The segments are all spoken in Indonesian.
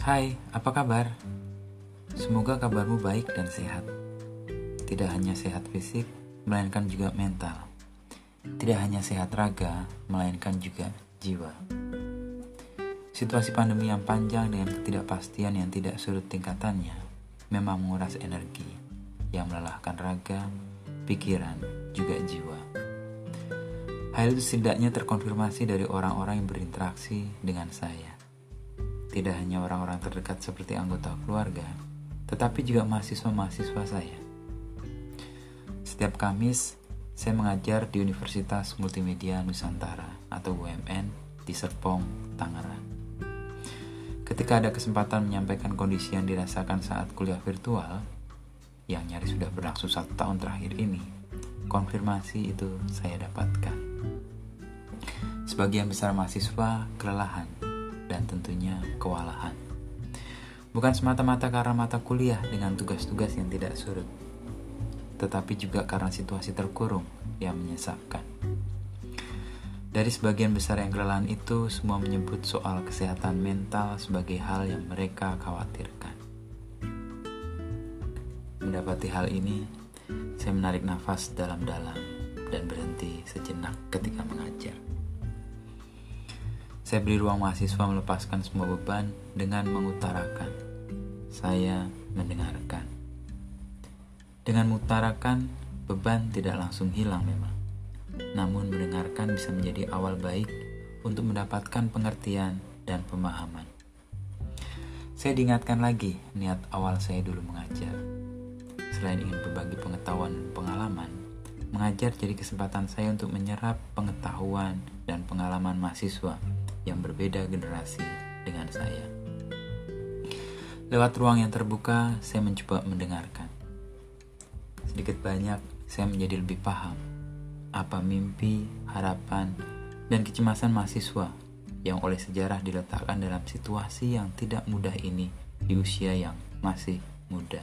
Hai, apa kabar? Semoga kabarmu baik dan sehat. Tidak hanya sehat fisik, melainkan juga mental. Tidak hanya sehat raga, melainkan juga jiwa. Situasi pandemi yang panjang dengan ketidakpastian yang tidak surut tingkatannya memang menguras energi yang melelahkan raga, pikiran, juga jiwa. Hal itu setidaknya terkonfirmasi dari orang-orang yang berinteraksi dengan saya. Tidak hanya orang-orang terdekat seperti anggota keluarga, tetapi juga mahasiswa-mahasiswa saya. Setiap Kamis, saya mengajar di Universitas Multimedia Nusantara atau UMN di Serpong, Tangerang. Ketika ada kesempatan menyampaikan kondisi yang dirasakan saat kuliah virtual, yang nyaris sudah berlangsung satu tahun terakhir ini, konfirmasi itu saya dapatkan. Sebagian besar mahasiswa kelelahan dan tentunya kewalahan. Bukan semata-mata karena mata kuliah dengan tugas-tugas yang tidak surut, tetapi juga karena situasi terkurung yang menyesakkan. Dari sebagian besar yang kelelahan itu, semua menyebut soal kesehatan mental sebagai hal yang mereka khawatirkan. Mendapati hal ini, saya menarik nafas dalam-dalam dan berhenti sejenak ketika mengajar. Saya beri ruang mahasiswa melepaskan semua beban dengan mengutarakan. Saya mendengarkan. Dengan mengutarakan, beban tidak langsung hilang memang namun mendengarkan bisa menjadi awal baik untuk mendapatkan pengertian dan pemahaman. Saya diingatkan lagi niat awal saya dulu mengajar. Selain ingin berbagi pengetahuan dan pengalaman, mengajar jadi kesempatan saya untuk menyerap pengetahuan dan pengalaman mahasiswa yang berbeda generasi dengan saya. Lewat ruang yang terbuka, saya mencoba mendengarkan. Sedikit banyak, saya menjadi lebih paham apa mimpi, harapan, dan kecemasan mahasiswa yang oleh sejarah diletakkan dalam situasi yang tidak mudah ini di usia yang masih muda.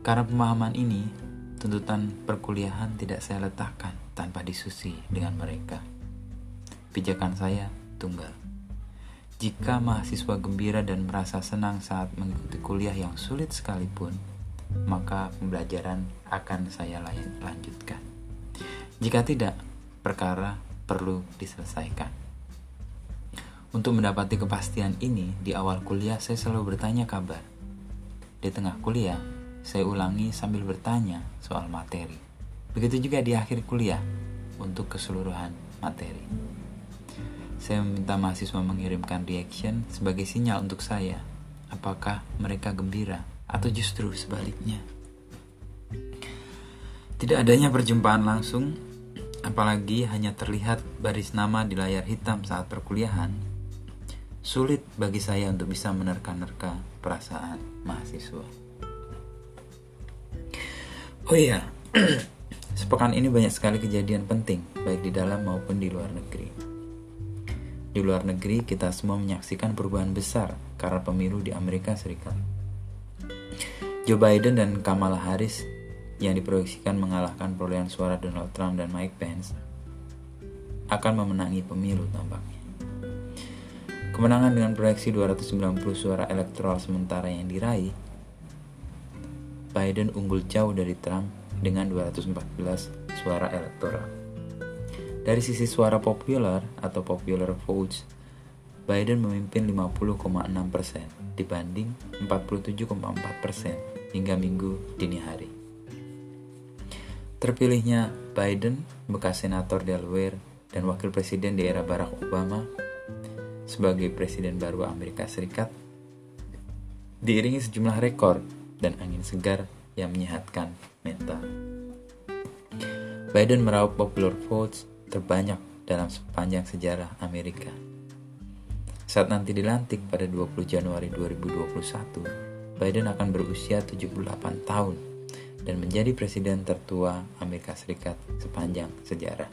Karena pemahaman ini, tuntutan perkuliahan tidak saya letakkan tanpa diskusi dengan mereka. Pijakan saya tunggal. Jika mahasiswa gembira dan merasa senang saat mengikuti kuliah yang sulit sekalipun, maka pembelajaran akan saya lanjutkan. Jika tidak, perkara perlu diselesaikan. Untuk mendapati kepastian ini, di awal kuliah saya selalu bertanya kabar. Di tengah kuliah, saya ulangi sambil bertanya soal materi. Begitu juga di akhir kuliah untuk keseluruhan materi. Saya meminta mahasiswa mengirimkan reaction sebagai sinyal untuk saya apakah mereka gembira atau justru sebaliknya. Tidak adanya perjumpaan langsung, apalagi hanya terlihat baris nama di layar hitam saat perkuliahan, sulit bagi saya untuk bisa menerka-nerka perasaan mahasiswa. Oh iya, sepekan ini banyak sekali kejadian penting, baik di dalam maupun di luar negeri. Di luar negeri, kita semua menyaksikan perubahan besar karena pemilu di Amerika Serikat Joe Biden dan Kamala Harris yang diproyeksikan mengalahkan perolehan suara Donald Trump dan Mike Pence akan memenangi pemilu tampaknya. Kemenangan dengan proyeksi 290 suara elektoral sementara yang diraih, Biden unggul jauh dari Trump dengan 214 suara elektoral. Dari sisi suara populer atau popular votes, Biden memimpin 50,6% dibanding 47,4% hingga minggu dini hari. Terpilihnya Biden, bekas senator Delaware dan wakil presiden di era Barack Obama sebagai presiden baru Amerika Serikat diiringi sejumlah rekor dan angin segar yang menyehatkan mental. Biden meraup popular votes terbanyak dalam sepanjang sejarah Amerika. Saat nanti dilantik pada 20 Januari 2021, Biden akan berusia 78 tahun dan menjadi presiden tertua Amerika Serikat sepanjang sejarah.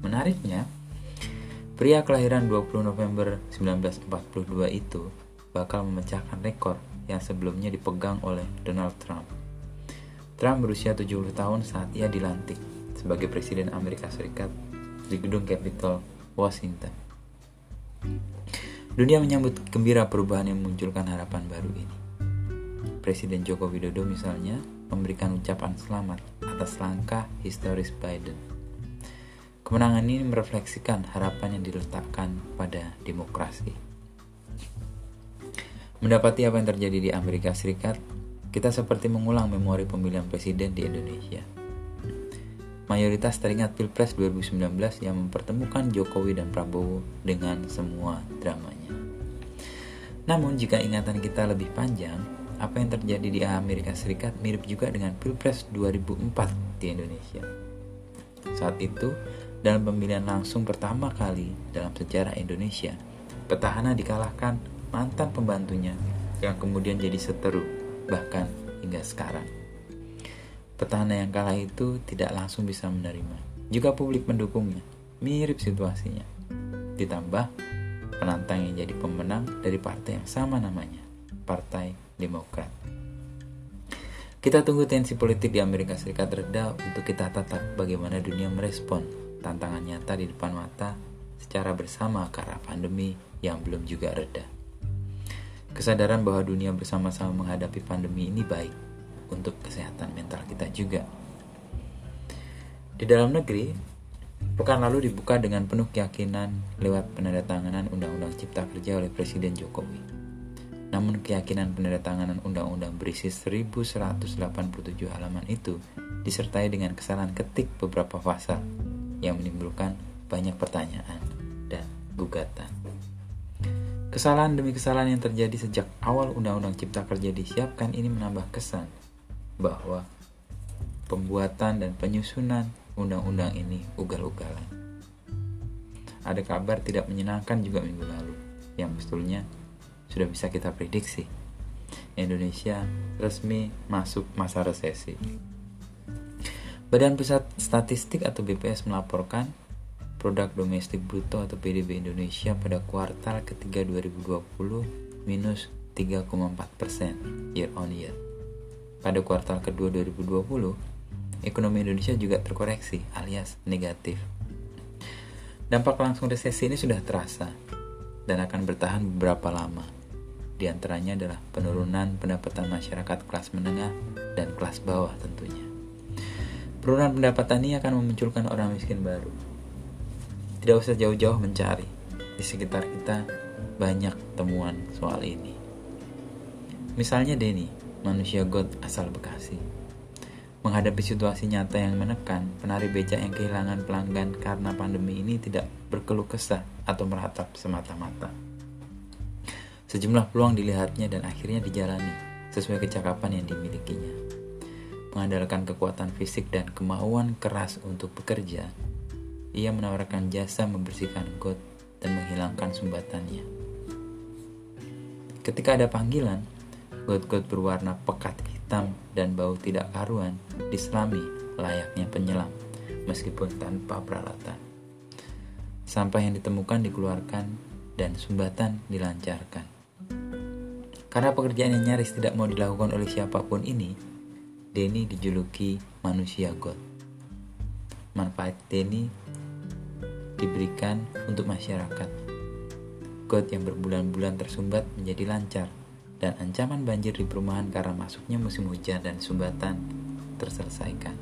Menariknya, pria kelahiran 20 November 1942 itu bakal memecahkan rekor yang sebelumnya dipegang oleh Donald Trump. Trump berusia 70 tahun saat ia dilantik sebagai presiden Amerika Serikat di gedung Capitol, Washington. Dunia menyambut gembira perubahan yang memunculkan harapan baru ini. Presiden Joko Widodo misalnya memberikan ucapan selamat atas langkah historis Biden. Kemenangan ini merefleksikan harapan yang diletakkan pada demokrasi. Mendapati apa yang terjadi di Amerika Serikat, kita seperti mengulang memori pemilihan presiden di Indonesia. Mayoritas teringat Pilpres 2019 yang mempertemukan Jokowi dan Prabowo dengan semua dramanya. Namun jika ingatan kita lebih panjang, apa yang terjadi di Amerika Serikat mirip juga dengan Pilpres 2004 di Indonesia. Saat itu, dalam pemilihan langsung pertama kali dalam sejarah Indonesia, petahana dikalahkan mantan pembantunya yang kemudian jadi seteru, bahkan hingga sekarang. Petahana yang kalah itu tidak langsung bisa menerima. Juga publik mendukungnya, mirip situasinya. Ditambah, penantang yang jadi pemenang dari partai yang sama namanya, Partai Demokrat. Kita tunggu tensi politik di Amerika Serikat reda untuk kita tatap bagaimana dunia merespon tantangan nyata di depan mata secara bersama karena pandemi yang belum juga reda. Kesadaran bahwa dunia bersama-sama menghadapi pandemi ini baik untuk kesehatan mental kita juga. Di dalam negeri, pekan lalu dibuka dengan penuh keyakinan lewat penandatanganan Undang-Undang Cipta Kerja oleh Presiden Jokowi. Namun keyakinan penandatanganan undang-undang berisi 1187 halaman itu disertai dengan kesalahan ketik beberapa pasal yang menimbulkan banyak pertanyaan dan gugatan. Kesalahan demi kesalahan yang terjadi sejak awal Undang-Undang Cipta Kerja disiapkan ini menambah kesan bahwa pembuatan dan penyusunan undang-undang ini ugal-ugalan. Ada kabar tidak menyenangkan juga minggu lalu, yang betulnya sudah bisa kita prediksi. Indonesia resmi masuk masa resesi. Badan Pusat Statistik atau BPS melaporkan produk domestik bruto atau PDB Indonesia pada kuartal ketiga 2020 minus 3,4 persen year on year. Pada kuartal kedua 2020, ekonomi Indonesia juga terkoreksi alias negatif. Dampak langsung resesi ini sudah terasa dan akan bertahan beberapa lama. Di antaranya adalah penurunan pendapatan masyarakat kelas menengah dan kelas bawah tentunya. Penurunan pendapatan ini akan memunculkan orang miskin baru. Tidak usah jauh-jauh mencari. Di sekitar kita banyak temuan soal ini. Misalnya Denny, manusia god asal Bekasi. Menghadapi situasi nyata yang menekan, penari becak yang kehilangan pelanggan karena pandemi ini tidak berkeluh kesah atau meratap semata-mata Sejumlah peluang dilihatnya dan akhirnya dijalani sesuai kecakapan yang dimilikinya. Mengandalkan kekuatan fisik dan kemauan keras untuk bekerja, ia menawarkan jasa membersihkan got dan menghilangkan sumbatannya. Ketika ada panggilan, got-got berwarna pekat hitam dan bau tidak karuan diselami layaknya penyelam, meskipun tanpa peralatan. Sampah yang ditemukan dikeluarkan dan sumbatan dilancarkan. Karena pekerjaan yang nyaris tidak mau dilakukan oleh siapa pun ini, Denny dijuluki manusia God. Manfaat Denny diberikan untuk masyarakat. God yang berbulan-bulan tersumbat menjadi lancar dan ancaman banjir di perumahan karena masuknya musim hujan dan sumbatan terselesaikan.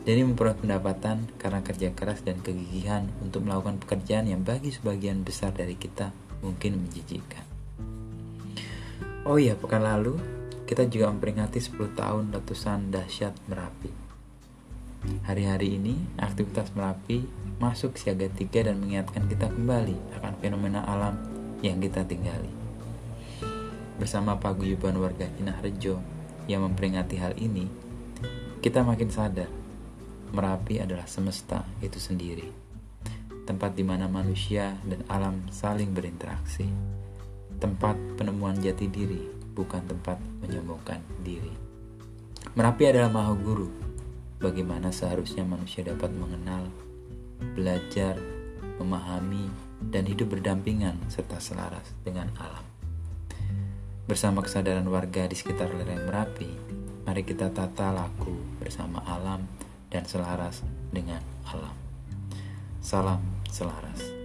Denny memperoleh pendapatan karena kerja keras dan kegigihan untuk melakukan pekerjaan yang bagi sebagian besar dari kita mungkin menjijikkan. Oh iya, pekan lalu kita juga memperingati 10 tahun letusan dahsyat Merapi. Hari-hari ini, aktivitas Merapi masuk siaga tiga dan mengingatkan kita kembali akan fenomena alam yang kita tinggali. Bersama paguyuban warga Kinahrejo yang memperingati hal ini, kita makin sadar Merapi adalah semesta itu sendiri. Tempat di mana manusia dan alam saling berinteraksi tempat penemuan jati diri, bukan tempat menyombongkan diri. Merapi adalah maha guru. Bagaimana seharusnya manusia dapat mengenal, belajar, memahami, dan hidup berdampingan serta selaras dengan alam. Bersama kesadaran warga di sekitar lereng Merapi, mari kita tata laku bersama alam dan selaras dengan alam. Salam selaras.